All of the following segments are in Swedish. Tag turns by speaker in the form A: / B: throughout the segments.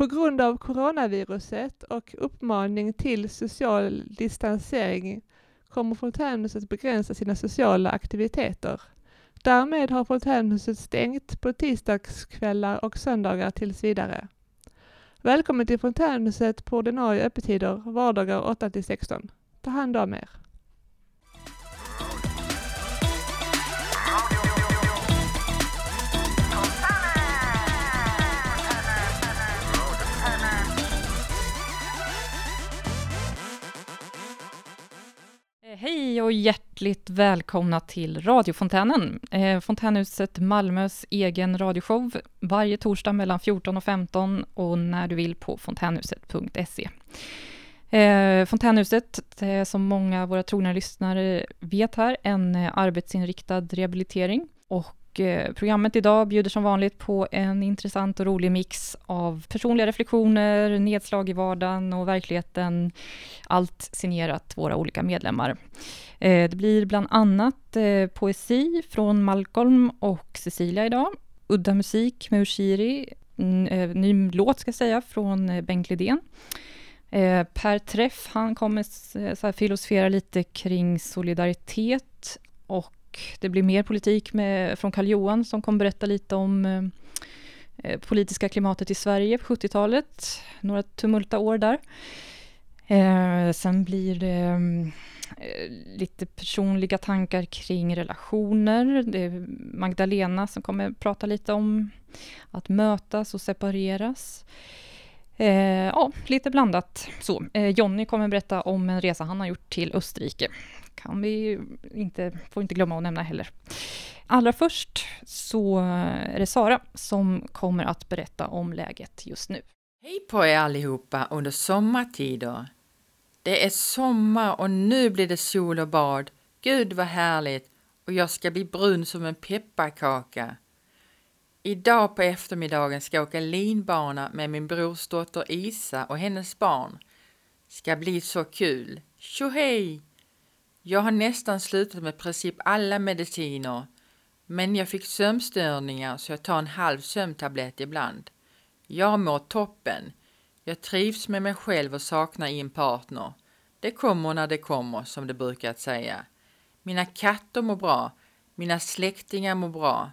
A: På grund av coronaviruset och uppmaning till social distansering kommer fontänhuset begränsa sina sociala aktiviteter. Därmed har fontänhuset stängt på tisdagskvällar och söndagar tills vidare. Välkommen till fontänhuset på ordinarie öppettider vardagar 8 till 16. Ta hand om er.
B: Eh, hej och hjärtligt välkomna till radiofontänen. Eh, fontänhuset Malmös egen radioshow varje torsdag mellan 14 och 15 och när du vill på fontänhuset.se. Fontänhuset, eh, är som många av våra trogna lyssnare vet här, en arbetsinriktad rehabilitering. Och och eh, programmet idag bjuder som vanligt på en intressant och rolig mix av personliga reflektioner, nedslag i vardagen och verkligheten. Allt signerat våra olika medlemmar. Eh, det blir bland annat eh, poesi från Malcolm och Cecilia idag. Udda musik med Ushiri. Mm, ny låt ska jag säga från Bengt Lidén. Per träff, han kommer så här, filosofera lite kring solidaritet och det blir mer politik med, från Karl Johan som kommer berätta lite om eh, eh politiska klimatet i Sverige på 70-talet. Några tumulta år där. Eh, sen blir det eh, lite personliga tankar kring relationer. Det är Magdalena som kommer prata lite om att mötas och separeras. Eh, ja, lite blandat så. Eh, Jonny kommer berätta om en resa han har gjort till Österrike. Kan vi inte, får inte glömma att nämna heller. Allra först så eh, är det Sara som kommer att berätta om läget just nu.
C: Hej på er allihopa under sommartider. Det är sommar och nu blir det sol och bad. Gud vad härligt och jag ska bli brun som en pepparkaka. Idag på eftermiddagen ska jag åka linbana med min brorsdotter Isa och hennes barn. Ska bli så kul. Tjohej! Jag har nästan slutat med princip alla mediciner, men jag fick sömnstörningar så jag tar en halv sömntablett ibland. Jag mår toppen. Jag trivs med mig själv och saknar en partner. Det kommer när det kommer, som det brukar att säga. Mina katter mår bra. Mina släktingar mår bra.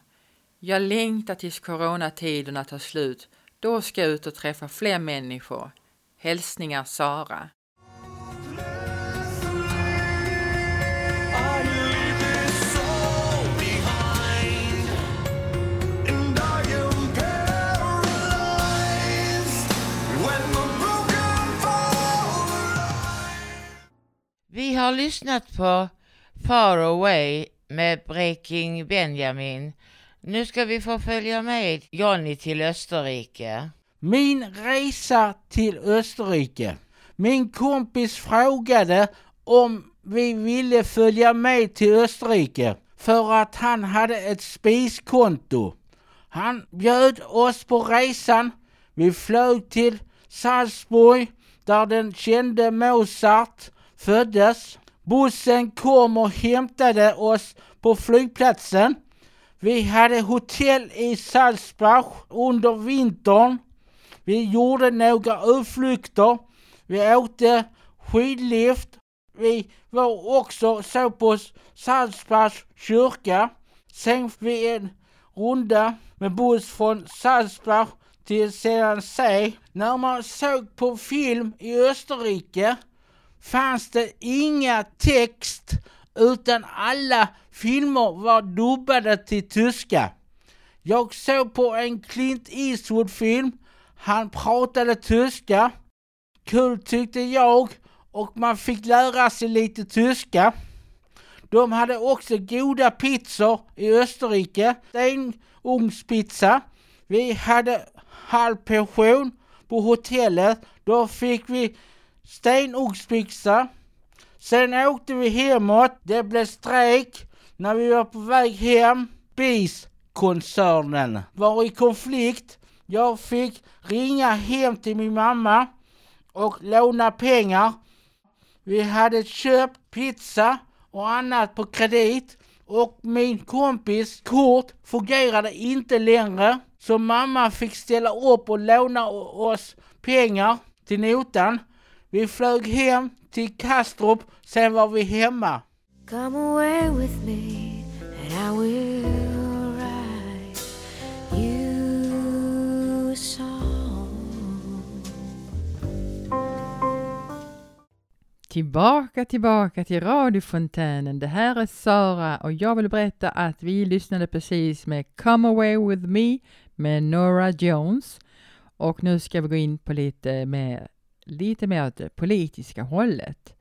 C: Jag längtar tills coronatiderna tar slut. Då ska jag ut och träffa fler människor. Hälsningar Sara.
D: Vi har lyssnat på Far Away med Breaking Benjamin. Nu ska vi få följa med Johnny till Österrike.
E: Min resa till Österrike. Min kompis frågade om vi ville följa med till Österrike för att han hade ett spiskonto. Han bjöd oss på resan. Vi flög till Salzburg där den kände Mozart föddes. Bussen kom och hämtade oss på flygplatsen. Vi hade hotell i Salzburg under vintern. Vi gjorde några utflykter. Vi åkte skidlift. Vi var också så på Salzburgs kyrka. Sen vi en runda med buss från Salzburg till Sedansee. När man såg på film i Österrike fanns det inga text utan alla filmer var dubbade till tyska. Jag såg på en Clint Eastwood-film. Han pratade tyska. Kul tyckte jag och man fick lära sig lite tyska. De hade också goda pizzor i Österrike. Stenugnspizza. Vi hade halv portion på hotellet. Då fick vi stenugnspizza. Sen åkte vi hemåt. Det blev strejk när vi var på väg hem. BIS-koncernen var i konflikt. Jag fick ringa hem till min mamma och låna pengar. Vi hade köpt pizza och annat på kredit och min kompis kort fungerade inte längre. Så mamma fick ställa upp och låna oss pengar till notan. Vi flög hem till Kastrup, sen var vi hemma.
F: Come away with me and I will write you a song.
G: Tillbaka, tillbaka till radiofontänen. Det här är Sara och jag vill berätta att vi lyssnade precis med Come Away With Me med Nora Jones. Och nu ska vi gå in på lite mer, lite mer åt det politiska hållet.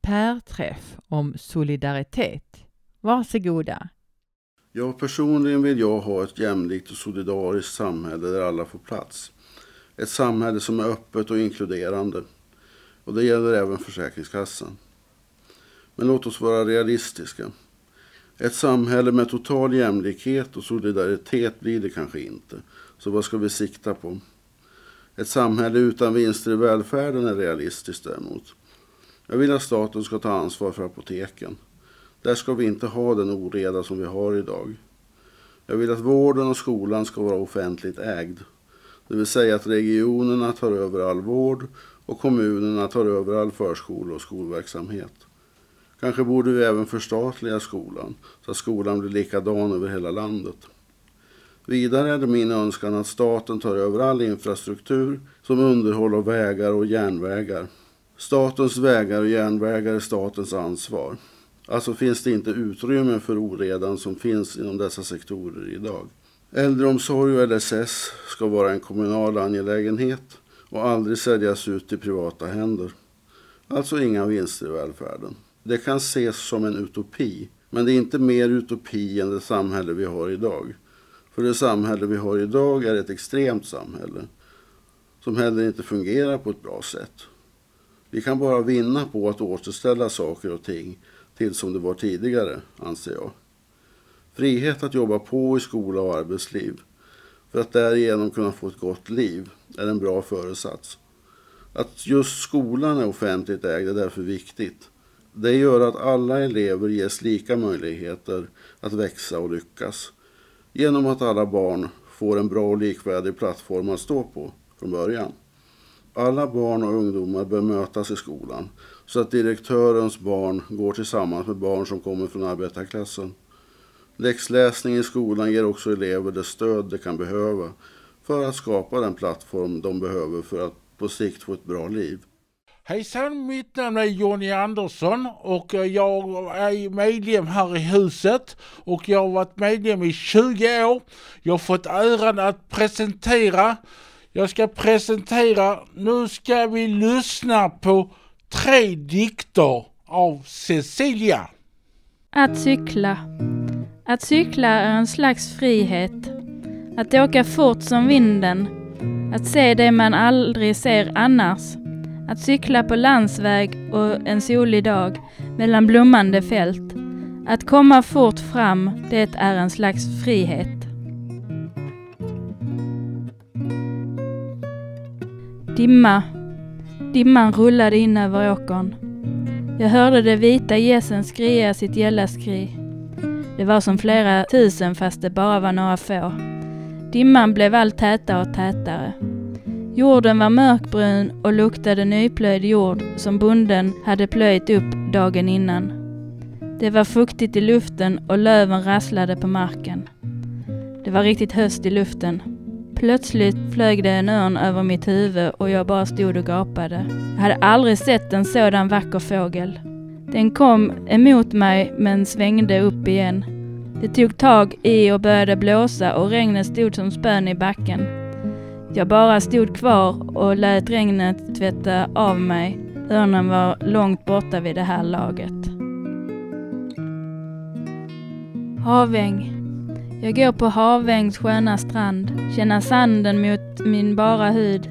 G: Per Träff om solidaritet. Varsågoda.
H: Ja, personligen vill jag ha ett jämlikt och solidariskt samhälle där alla får plats. Ett samhälle som är öppet och inkluderande. Och det gäller även Försäkringskassan. Men låt oss vara realistiska. Ett samhälle med total jämlikhet och solidaritet blir det kanske inte. Så vad ska vi sikta på? Ett samhälle utan vinster i välfärden är realistiskt däremot. Jag vill att staten ska ta ansvar för apoteken. Där ska vi inte ha den oreda som vi har idag. Jag vill att vården och skolan ska vara offentligt ägd. Det vill säga att regionerna tar över all vård och kommunerna tar över all förskola och skolverksamhet. Kanske borde vi även förstatliga skolan så att skolan blir likadan över hela landet. Vidare är det min önskan att staten tar över all infrastruktur som underhåll av vägar och järnvägar. Statens vägar och järnvägar är statens ansvar. Alltså finns det inte utrymme för oredan som finns inom dessa sektorer idag. Äldreomsorg och LSS ska vara en kommunal angelägenhet och aldrig säljas ut till privata händer. Alltså inga vinster i välfärden. Det kan ses som en utopi, men det är inte mer utopi än det samhälle vi har idag. För det samhälle vi har idag är ett extremt samhälle som heller inte fungerar på ett bra sätt. Vi kan bara vinna på att återställa saker och ting till som det var tidigare, anser jag. Frihet att jobba på i skola och arbetsliv för att därigenom kunna få ett gott liv är en bra föresats. Att just skolan är offentligt ägd är därför viktigt. Det gör att alla elever ges lika möjligheter att växa och lyckas genom att alla barn får en bra och likvärdig plattform att stå på från början. Alla barn och ungdomar bör mötas i skolan så att direktörens barn går tillsammans med barn som kommer från arbetarklassen. Läxläsning i skolan ger också elever det stöd de kan behöva för att skapa den plattform de behöver för att på sikt få ett bra liv.
E: Hejsan, mitt namn är Jonny Andersson och eh, jag är medlem här i huset och jag har varit medlem i 20 år. Jag har fått äran att presentera. Jag ska presentera, nu ska vi lyssna på tre dikter av Cecilia.
I: Att cykla. Att cykla är en slags frihet. Att åka fort som vinden. Att se det man aldrig ser annars. Att cykla på landsväg och en solig dag mellan blommande fält. Att komma fort fram, det är en slags frihet. Dimma. Dimman rullade in över åkern. Jag hörde de vita gässen skria sitt gälla skri. Det var som flera tusen fast det bara var några få. Dimman blev allt tätare och tätare. Jorden var mörkbrun och luktade nyplöjd jord som bonden hade plöjt upp dagen innan. Det var fuktigt i luften och löven rasslade på marken. Det var riktigt höst i luften. Plötsligt flög det en örn över mitt huvud och jag bara stod och gapade. Jag hade aldrig sett en sådan vacker fågel. Den kom emot mig men svängde upp igen. Det tog tag i och började blåsa och regnet stod som spön i backen. Jag bara stod kvar och lät regnet tvätta av mig. Örnen var långt borta vid det här laget. Haväng. Jag går på Havängs sköna strand, känner sanden mot min bara hud.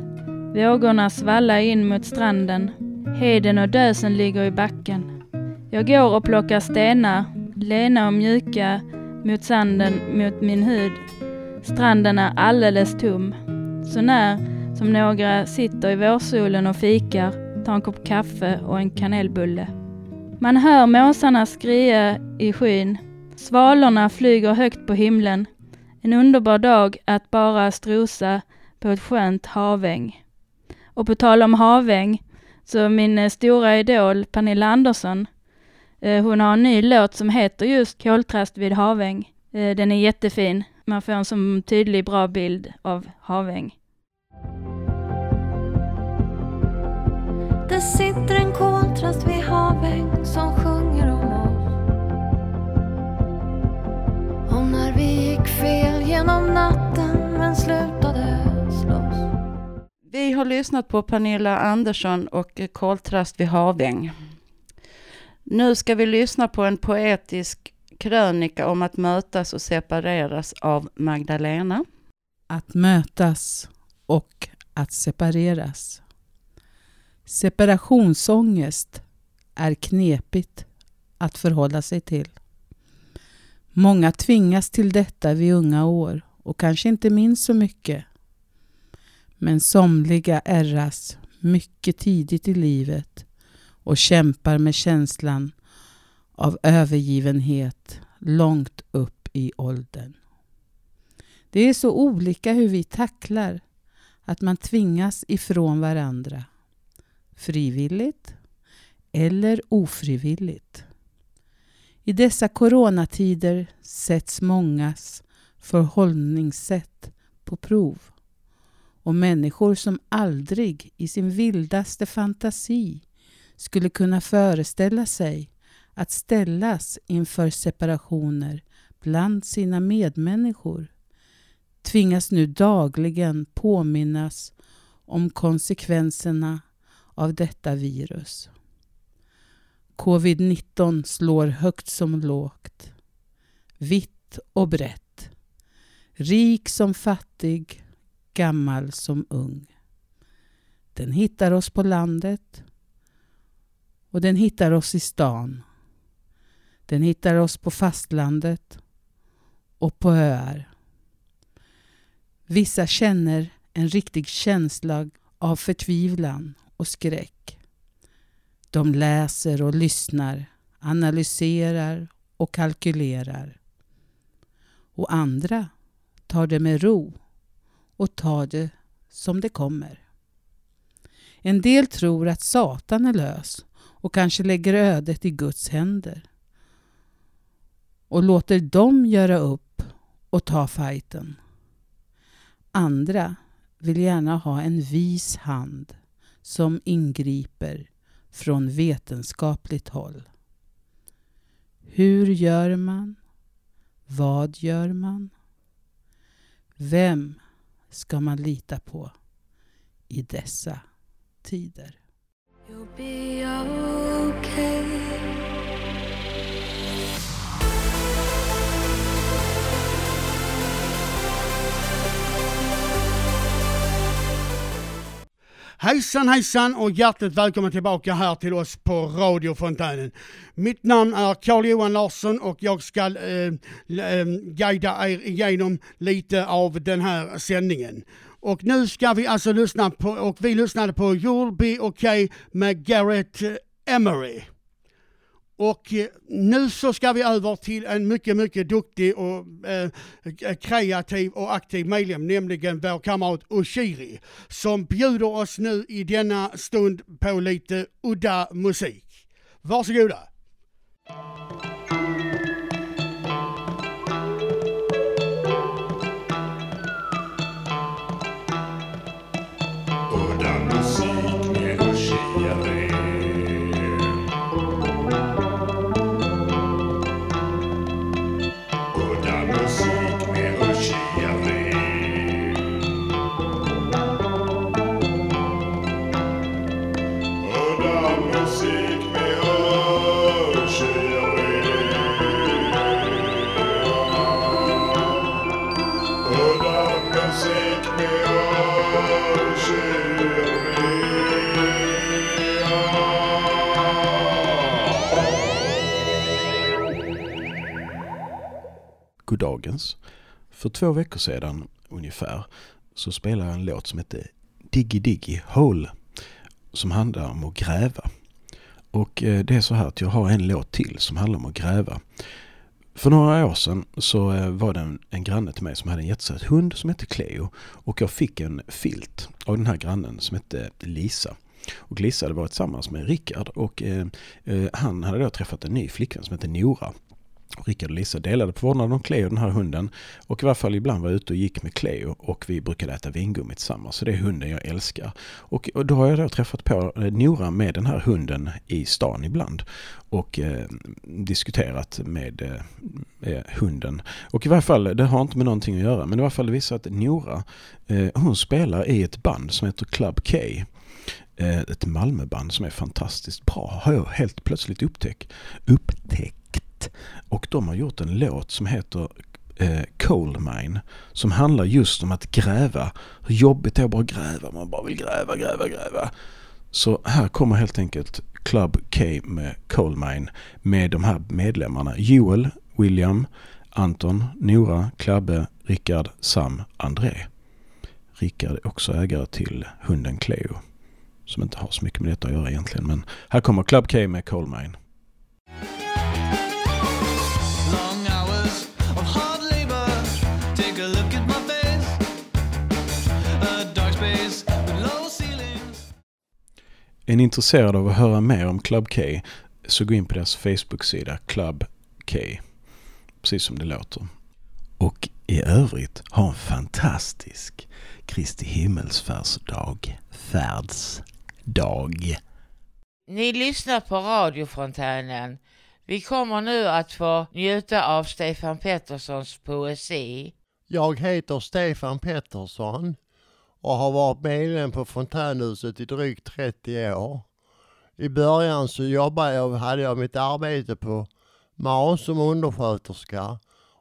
I: Vågorna svallar in mot stranden. Heden och dösen ligger i backen. Jag går och plockar stenar, lena och mjuka mot sanden mot min hud. Stranden är alldeles tom. Så när som några sitter i vårsolen och fikar, tar en kopp kaffe och en kanelbulle. Man hör måsarna skria i skyn. Svalorna flyger högt på himlen. En underbar dag att bara strosa på ett skönt haväng. Och på tal om haväng, så min eh, stora idol Pernilla Andersson, eh, hon har en ny låt som heter just Koltrast vid haväng. Eh, den är jättefin. Man får en så tydlig, bra bild av haväng.
F: Det sitter en koltrast vid haväng som sjunger om oss. Om när vi gick fel genom natten men slutade slåss.
J: Vi har lyssnat på Pernilla Andersson och Koltrast vid haväng. Nu ska vi lyssna på en poetisk krönika om att mötas och separeras av Magdalena.
K: Att mötas och att separeras. Separationsångest är knepigt att förhålla sig till. Många tvingas till detta vid unga år och kanske inte minns så mycket. Men somliga ärras mycket tidigt i livet och kämpar med känslan av övergivenhet långt upp i åldern. Det är så olika hur vi tacklar att man tvingas ifrån varandra. Frivilligt eller ofrivilligt. I dessa coronatider sätts mångas förhållningssätt på prov och människor som aldrig i sin vildaste fantasi skulle kunna föreställa sig att ställas inför separationer bland sina medmänniskor tvingas nu dagligen påminnas om konsekvenserna av detta virus. Covid-19 slår högt som lågt, vitt och brett, rik som fattig, gammal som ung. Den hittar oss på landet och den hittar oss i stan. Den hittar oss på fastlandet och på öar. Vissa känner en riktig känsla av förtvivlan och skräck. De läser och lyssnar, analyserar och kalkylerar. Och andra tar det med ro och tar det som det kommer. En del tror att Satan är lös och kanske lägger ödet i Guds händer och låter dem göra upp och ta fighten. Andra vill gärna ha en vis hand som ingriper från vetenskapligt håll. Hur gör man? Vad gör man? Vem ska man lita på i dessa tider?
L: Hejsan hejsan och hjärtligt välkommen tillbaka här till oss på radiofontänen. Mitt namn är Carl-Johan Larsson och jag ska eh, eh, guida er igenom lite av den här sändningen. Och nu ska vi alltså lyssna på, och vi lyssnade på You'll Be Okay med Garrett Emery. Och eh, nu så ska vi över till en mycket, mycket duktig och eh, kreativ och aktiv medlem, nämligen vår kamrat Oshiri, som bjuder oss nu i denna stund på lite udda musik. Varsågoda!
M: Mm. För två veckor sedan ungefär så spelade jag en låt som hette Diggy Diggy Hole som handlar om att gräva. Och eh, det är så här att jag har en låt till som handlar om att gräva. För några år sedan så eh, var det en, en granne till mig som hade en jättesöt hund som hette Cleo. Och jag fick en filt av den här grannen som hette Lisa. Och Lisa hade varit tillsammans med Rickard och eh, eh han hade då träffat en ny flickvän som hette Nora. Rickard och Lisa delade på vårdnaden om Cleo, den här hunden. Och i varje fall ibland var jag ute och gick med Cleo och vi brukade äta vingummi tillsammans. Så det är hunden jag älskar. Och, då har jag då träffat på eh, Nora med den här hunden i stan ibland. Och eh, diskuterat med eh, eh, hunden. Och i varje fall, det har inte med någonting att göra, men i varje fall det visar att Nora, eh, hon spelar i ett band som heter Club K. Eh, ett Malmöband som är fantastiskt bra, har jag helt plötsligt upptäckt. upptäckt. Och de har gjort en låt som heter eh, Coal Mine. Som handlar just om att gräva. Hur jobbigt det är att bara gräva. Man bara vill gräva, gräva, gräva. Så här kommer helt enkelt Club K med Coal Mine. Med de här medlemmarna. Joel, William, Anton, Nora, Klabbe, Rickard, Sam, André. Rickard är också ägare till hunden Cleo. Som inte har så mycket med detta att göra egentligen. Men här kommer Club K med Coal Mine. Är ni intresserade av att höra mer om Club K så gå in på deras Facebook-sida Club K. Precis som det låter. Och i övrigt ha en fantastisk Kristi himmelsfärdsdag. Färdsdag.
D: Ni lyssnar på radiofontänen. Vi kommer nu att få njuta av Stefan Petterssons poesi.
N: Jag heter Stefan Pettersson och har varit medlem på Fontänhuset i drygt 30 år. I början så jobbade jag, hade jag mitt arbete på MAS som undersköterska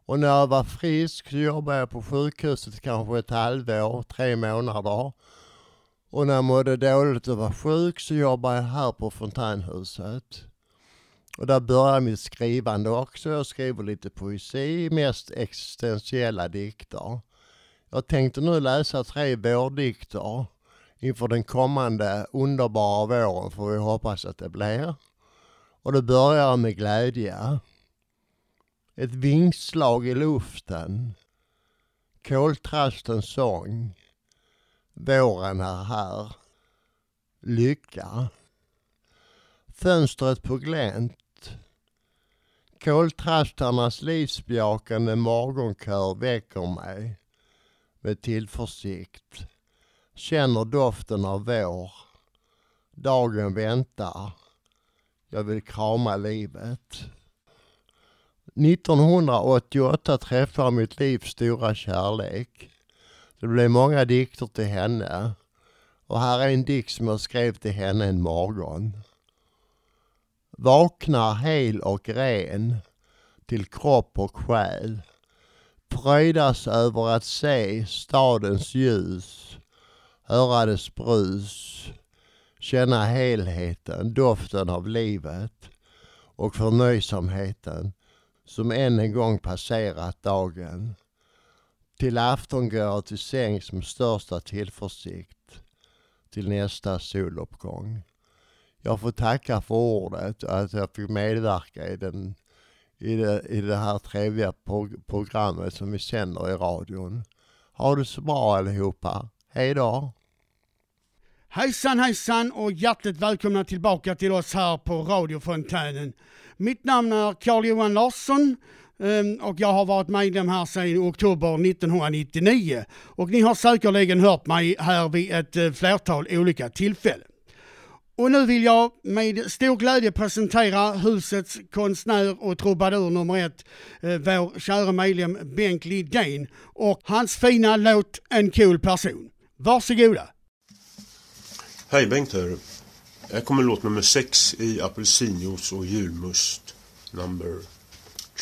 N: och när jag var frisk så jobbade jag på sjukhuset kanske ett halvår, tre månader. Och när jag mådde dåligt och var sjuk så jobbade jag här på Fontänhuset. Och där började mitt skrivande också. Jag skriver lite poesi, mest existentiella dikter. Jag tänkte nu läsa tre vårdikter inför den kommande underbara våren, får vi hoppas att det blir. Och det börjar med glädje. Ett vingslag i luften. Koltrastens sång. Våren är här. Lycka. Fönstret på glänt. Koltrastarnas livsbejakande morgonkör väcker mig med tillförsikt. Känner doften av vår. Dagen väntar. Jag vill krama livet. 1988 träffade jag mitt livs stora kärlek. Det blev många dikter till henne. Och här är en dikt som jag skrev till henne en morgon. Vaknar hel och ren till kropp och själ. Fröjdas över att se stadens ljus, höra dess brus, känna helheten, doften av livet och förnöjsamheten som än en gång passerat dagen. Till afton går jag till sängs med största tillförsikt till nästa soluppgång. Jag får tacka för ordet och att jag fick medverka i, den, i, det, i det här trevliga prog programmet som vi sänder i radion. Ha det så bra allihopa. Hej då!
L: Hejsan hejsan och hjärtligt välkomna tillbaka till oss här på radiofontänen. Mitt namn är Carl-Johan Larsson ehm, och jag har varit medlem här sedan oktober 1999. Och ni har säkerligen hört mig här vid ett eh, flertal olika tillfällen. Och nu vill jag med stor glädje presentera husets konstnär och trubadur nummer ett, eh, vår kära medlem Bengt Lidén och hans fina låt En cool person. Varsågoda!
O: Hej Bengt här. Här kommer låt nummer sex i apelsinjuice och julmust. Number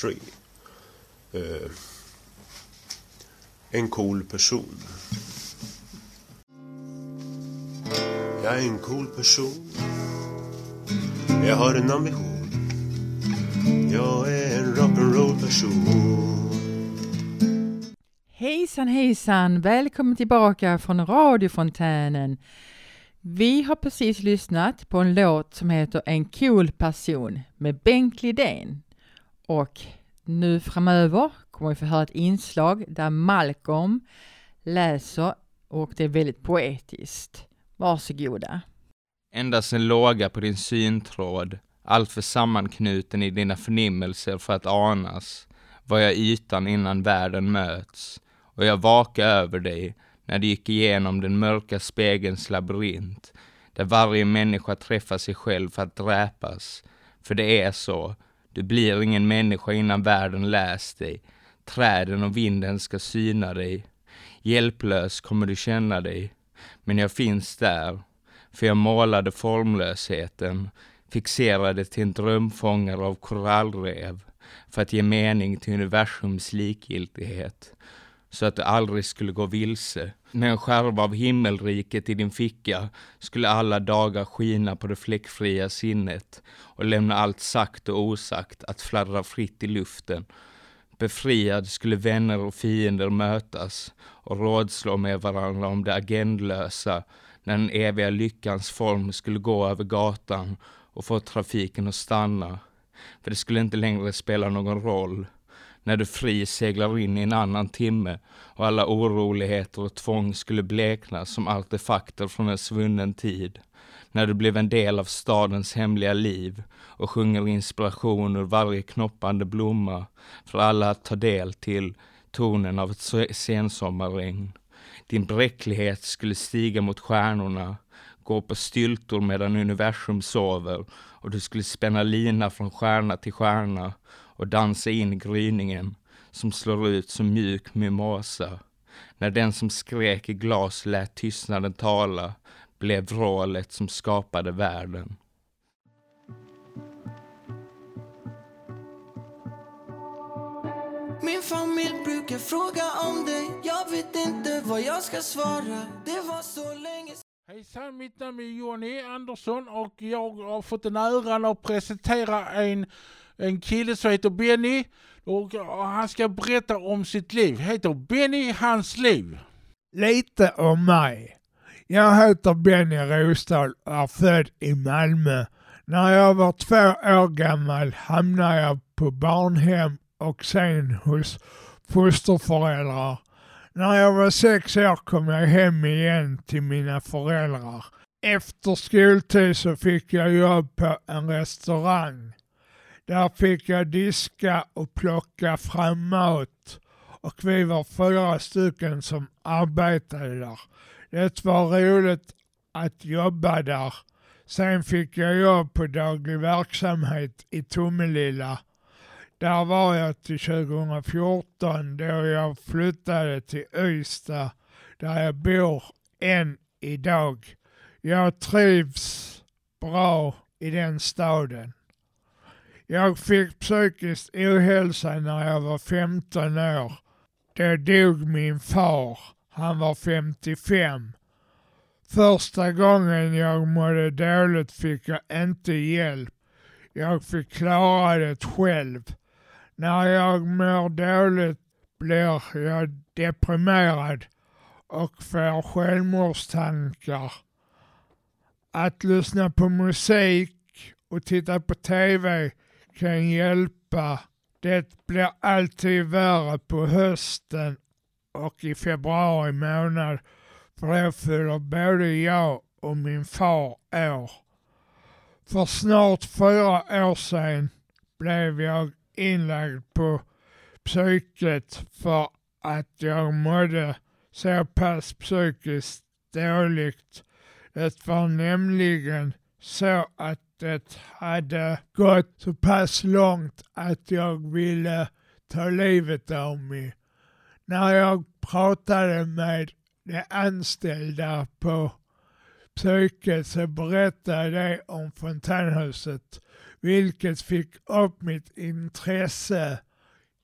O: three. Uh, en cool person. Jag är en cool person. Jag har en ambition. Jag är en rock'n'roll person.
G: Hejsan hejsan! Välkommen tillbaka från radiofontänen. Vi har precis lyssnat på en låt som heter En cool person med Bengt Lidén. Och nu framöver kommer vi få höra ett inslag där Malcolm läser och det är väldigt poetiskt. Varsågoda.
P: Endast en låga på din syntråd, alltför sammanknuten i dina förnimmelser för att anas, var jag ytan innan världen möts, och jag vakade över dig när du gick igenom den mörka spegelns labyrint, där varje människa träffar sig själv för att dräpas. För det är så, du blir ingen människa innan världen läst dig, träden och vinden ska syna dig. Hjälplös kommer du känna dig, men jag finns där, för jag målade formlösheten, fixerade till en drömfångare av korallrev, för att ge mening till universums likgiltighet, så att du aldrig skulle gå vilse. Med en skärva av himmelriket i din ficka skulle alla dagar skina på det fläckfria sinnet och lämna allt sagt och osagt att fladdra fritt i luften. Befriad skulle vänner och fiender mötas och rådslå med varandra om det agendlösa när den eviga lyckans form skulle gå över gatan och få trafiken att stanna. För det skulle inte längre spela någon roll när du fri seglar in i en annan timme och alla oroligheter och tvång skulle blekna som artefakter från en svunnen tid. När du blev en del av stadens hemliga liv och sjunger inspiration ur varje knoppande blomma för alla att ta del till tonen av ett sensommarregn. Din bräcklighet skulle stiga mot stjärnorna, gå på styltor medan universum sover och du skulle spänna lina från stjärna till stjärna och dansa in i gryningen som slår ut som mjuk mimosa. När den som skrek i glas lät tystnaden tala blev vrålet som skapade världen.
Q: Min familj brukar fråga om dig Jag vet inte vad jag ska svara Det var så länge
E: Hejsan, mitt namn är Jonny Andersson och jag har fått den äran att presentera en, en kille som heter Benny. Och han ska berätta om sitt liv. Heter Benny Hans liv.
R: Lite om mig. Jag heter Benny Rosdahl och är född i Malmö. När jag var två år gammal hamnade jag på barnhem och sen hos fosterföräldrar. När jag var sex år kom jag hem igen till mina föräldrar. Efter skoltid så fick jag jobb på en restaurang. Där fick jag diska och plocka fram mat. Och vi var fyra stycken som arbetade där. Det var roligt att jobba där. Sen fick jag jobb på daglig verksamhet i Tomelilla. Där var jag till 2014 då jag flyttade till Ystad där jag bor än idag. Jag trivs bra i den staden. Jag fick psykisk ohälsa när jag var 15 år. Då dog min far. Han var 55. Första gången jag mådde dåligt fick jag inte hjälp. Jag fick klara det själv. När jag mår dåligt blir jag deprimerad och får självmordstankar. Att lyssna på musik och titta på TV kan hjälpa. Det blir alltid värre på hösten och i februari månad för då fyller både jag och min far år. För snart fyra år sedan blev jag inlagd på psyket för att jag mådde så pass psykiskt dåligt. Det var nämligen så att det hade gått så pass långt att jag ville ta livet av mig. När jag pratade med de anställda på psyket så berättade de om fontänhuset vilket fick upp mitt intresse.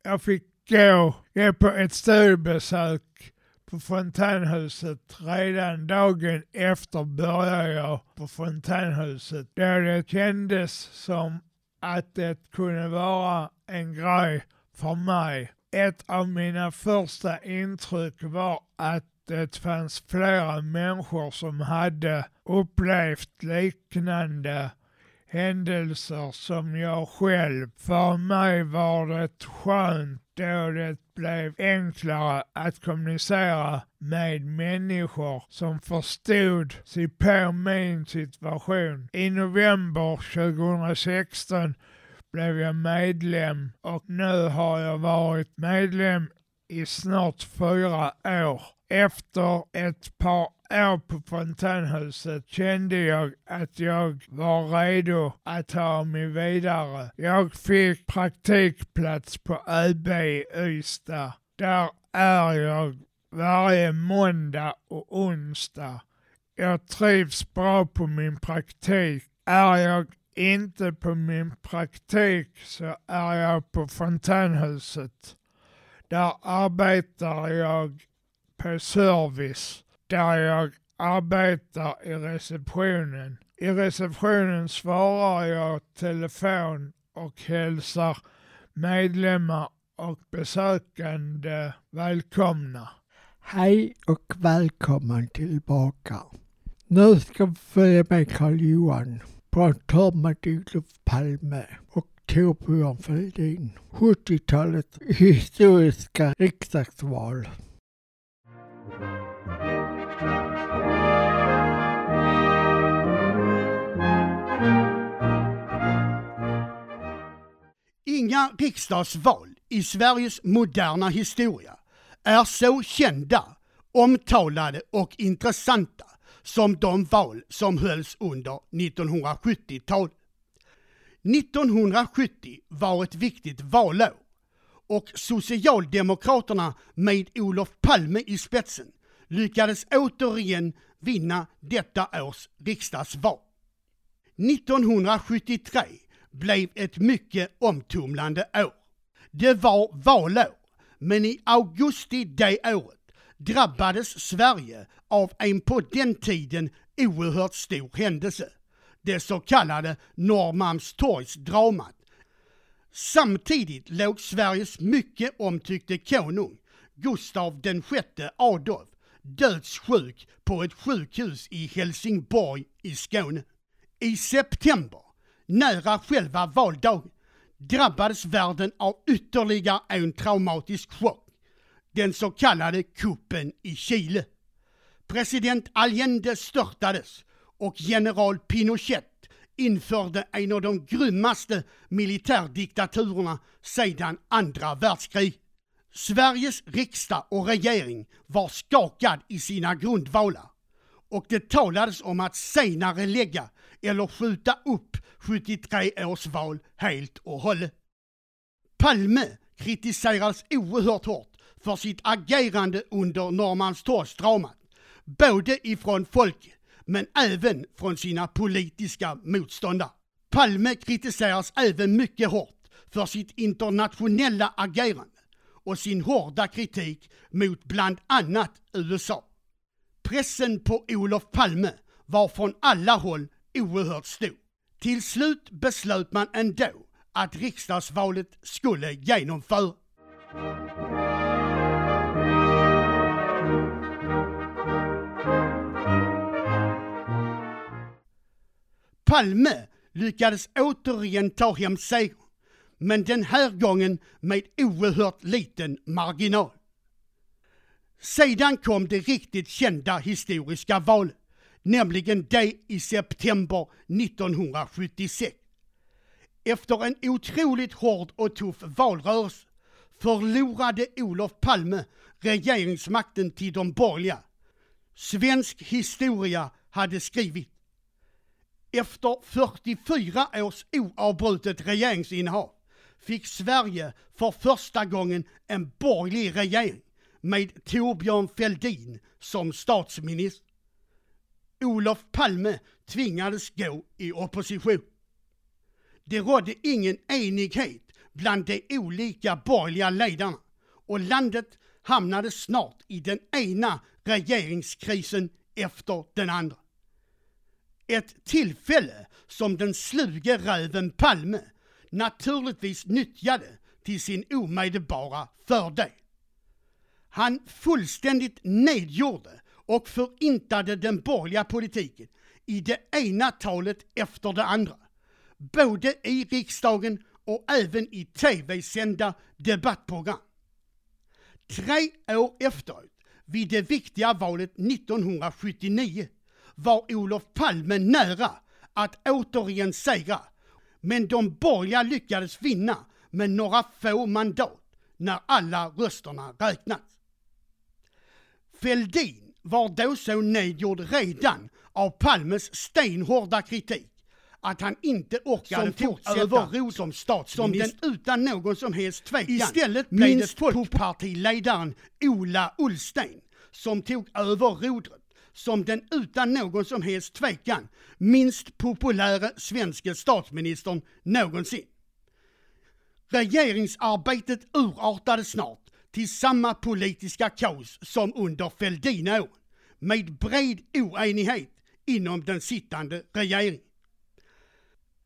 R: Jag fick gå, gå på ett studiebesök på fontänhuset. Redan dagen efter började jag på fontänhuset då det kändes som att det kunde vara en grej för mig. Ett av mina första intryck var att det fanns flera människor som hade upplevt liknande händelser som jag själv. För mig var det skönt då det blev enklare att kommunicera med människor som förstod sig på min situation. I november 2016 blev jag medlem och nu har jag varit medlem i snart fyra år. Efter ett par år på Fontänhuset kände jag att jag var redo att ta mig vidare. Jag fick praktikplats på ÖB i Ystad. Där är jag varje måndag och onsdag. Jag trivs bra på min praktik. Är jag inte på min praktik så är jag på Fontänhuset. Där arbetar jag på service, där jag arbetar i receptionen. I receptionen svarar jag telefon och hälsar medlemmar och besökande välkomna.
S: Hej och välkommen tillbaka. Nu ska vi följa med Karl Johan på med Olof Palme och Torbjörn Fälldin. 70-talet historiska riksdagsval.
L: Inga riksdagsval i Sveriges moderna historia är så kända, omtalade och intressanta som de val som hölls under 1970-talet. 1970 var ett viktigt valår och Socialdemokraterna med Olof Palme i spetsen lyckades återigen vinna detta års riksdagsval. 1973 blev ett mycket omtumlande år. Det var valår, men i augusti det året drabbades Sverige av en på den tiden oerhört stor händelse. Det så kallade Norrmalmstorgsdramat. Samtidigt låg Sveriges mycket omtyckte konung, Gustav sjätte Adolf, dödssjuk på ett sjukhus i Helsingborg i Skåne. I september, nära själva valdagen, drabbades världen av ytterligare en traumatisk chock. Den så kallade kuppen i Chile. President Allende störtades och general Pinochet införde en av de grymmaste militärdiktaturerna sedan andra världskriget. Sveriges riksdag och regering var skakad i sina grundvalar och det talades om att senare lägga eller skjuta upp 73 års val helt och hållet. Palme kritiserades oerhört hårt för sitt agerande under Norrmalmstorgsdramat, både ifrån folket men även från sina politiska motståndare. Palme kritiseras även mycket hårt för sitt internationella agerande och sin hårda kritik mot bland annat USA. Pressen på Olof Palme var från alla håll oerhört stor. Till slut beslöt man ändå att riksdagsvalet skulle genomföras. Palme lyckades återigen ta hem segern, men den här gången med oerhört liten marginal. Sedan kom det riktigt kända historiska valet, nämligen det i september 1976. Efter en otroligt hård och tuff valrörelse förlorade Olof Palme regeringsmakten till de borgerliga. Svensk historia hade skrivit efter 44 års oavbrutet regeringsinnehav fick Sverige för första gången en borgerlig regering med Torbjörn Fälldin som statsminister. Olof Palme tvingades gå i opposition. Det rådde ingen enighet bland de olika borgerliga ledarna och landet hamnade snart i den ena regeringskrisen efter den andra. Ett tillfälle som den sluge räven Palme naturligtvis nyttjade till sin omedelbara fördel. Han fullständigt nedgjorde och förintade den borgerliga politiken i det ena talet efter det andra. både i riksdagen och även i tv-sända debattprogram. Tre år efteråt, vid det viktiga valet 1979, var Olof Palme nära att återigen segra, men de borgerliga lyckades vinna med några få mandat när alla rösterna räknats. Fälldin var då så nedgjord redan av Palmes stenhårda kritik att han inte orkade
T: Som
L: fortsätta
T: över
L: som statsminister. Som den utan någon som helst tvekan. Istället blev
T: Minst
L: folkpartiledaren Ola Ullsten som tog över rodret som den utan någon som helst tvekan minst populära svenska statsministern någonsin. Regeringsarbetet urartade snart till samma politiska kaos som under Fälldinåren med bred oenighet inom den sittande regeringen.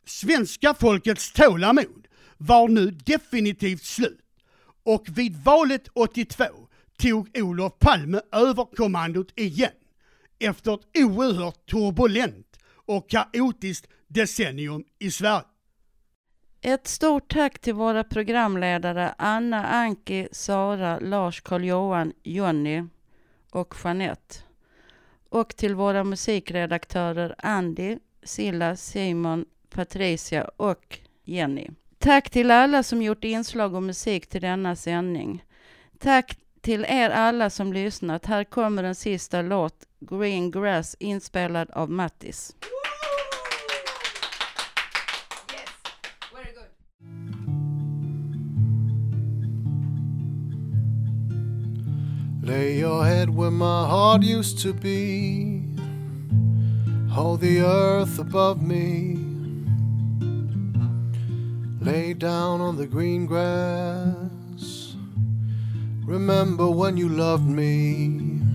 L: Svenska folkets tålamod var nu definitivt slut och vid valet 82 tog Olof Palme över kommandot igen efter ett oerhört turbulent och kaotiskt decennium i Sverige.
J: Ett stort tack till våra programledare Anna, Anki, Sara, Lars, Karl-Johan, Jonny och Jeanette. Och till våra musikredaktörer Andy, Silla, Simon, Patricia och Jenny. Tack till alla som gjort inslag och musik till denna sändning. Tack till er alla som lyssnat. Här kommer den sista låt, Green Grass, inspelad av Mattis.
U: Lay your head where my heart used to be. Hold the earth above me. Lay down on the green grass. Remember when you loved me.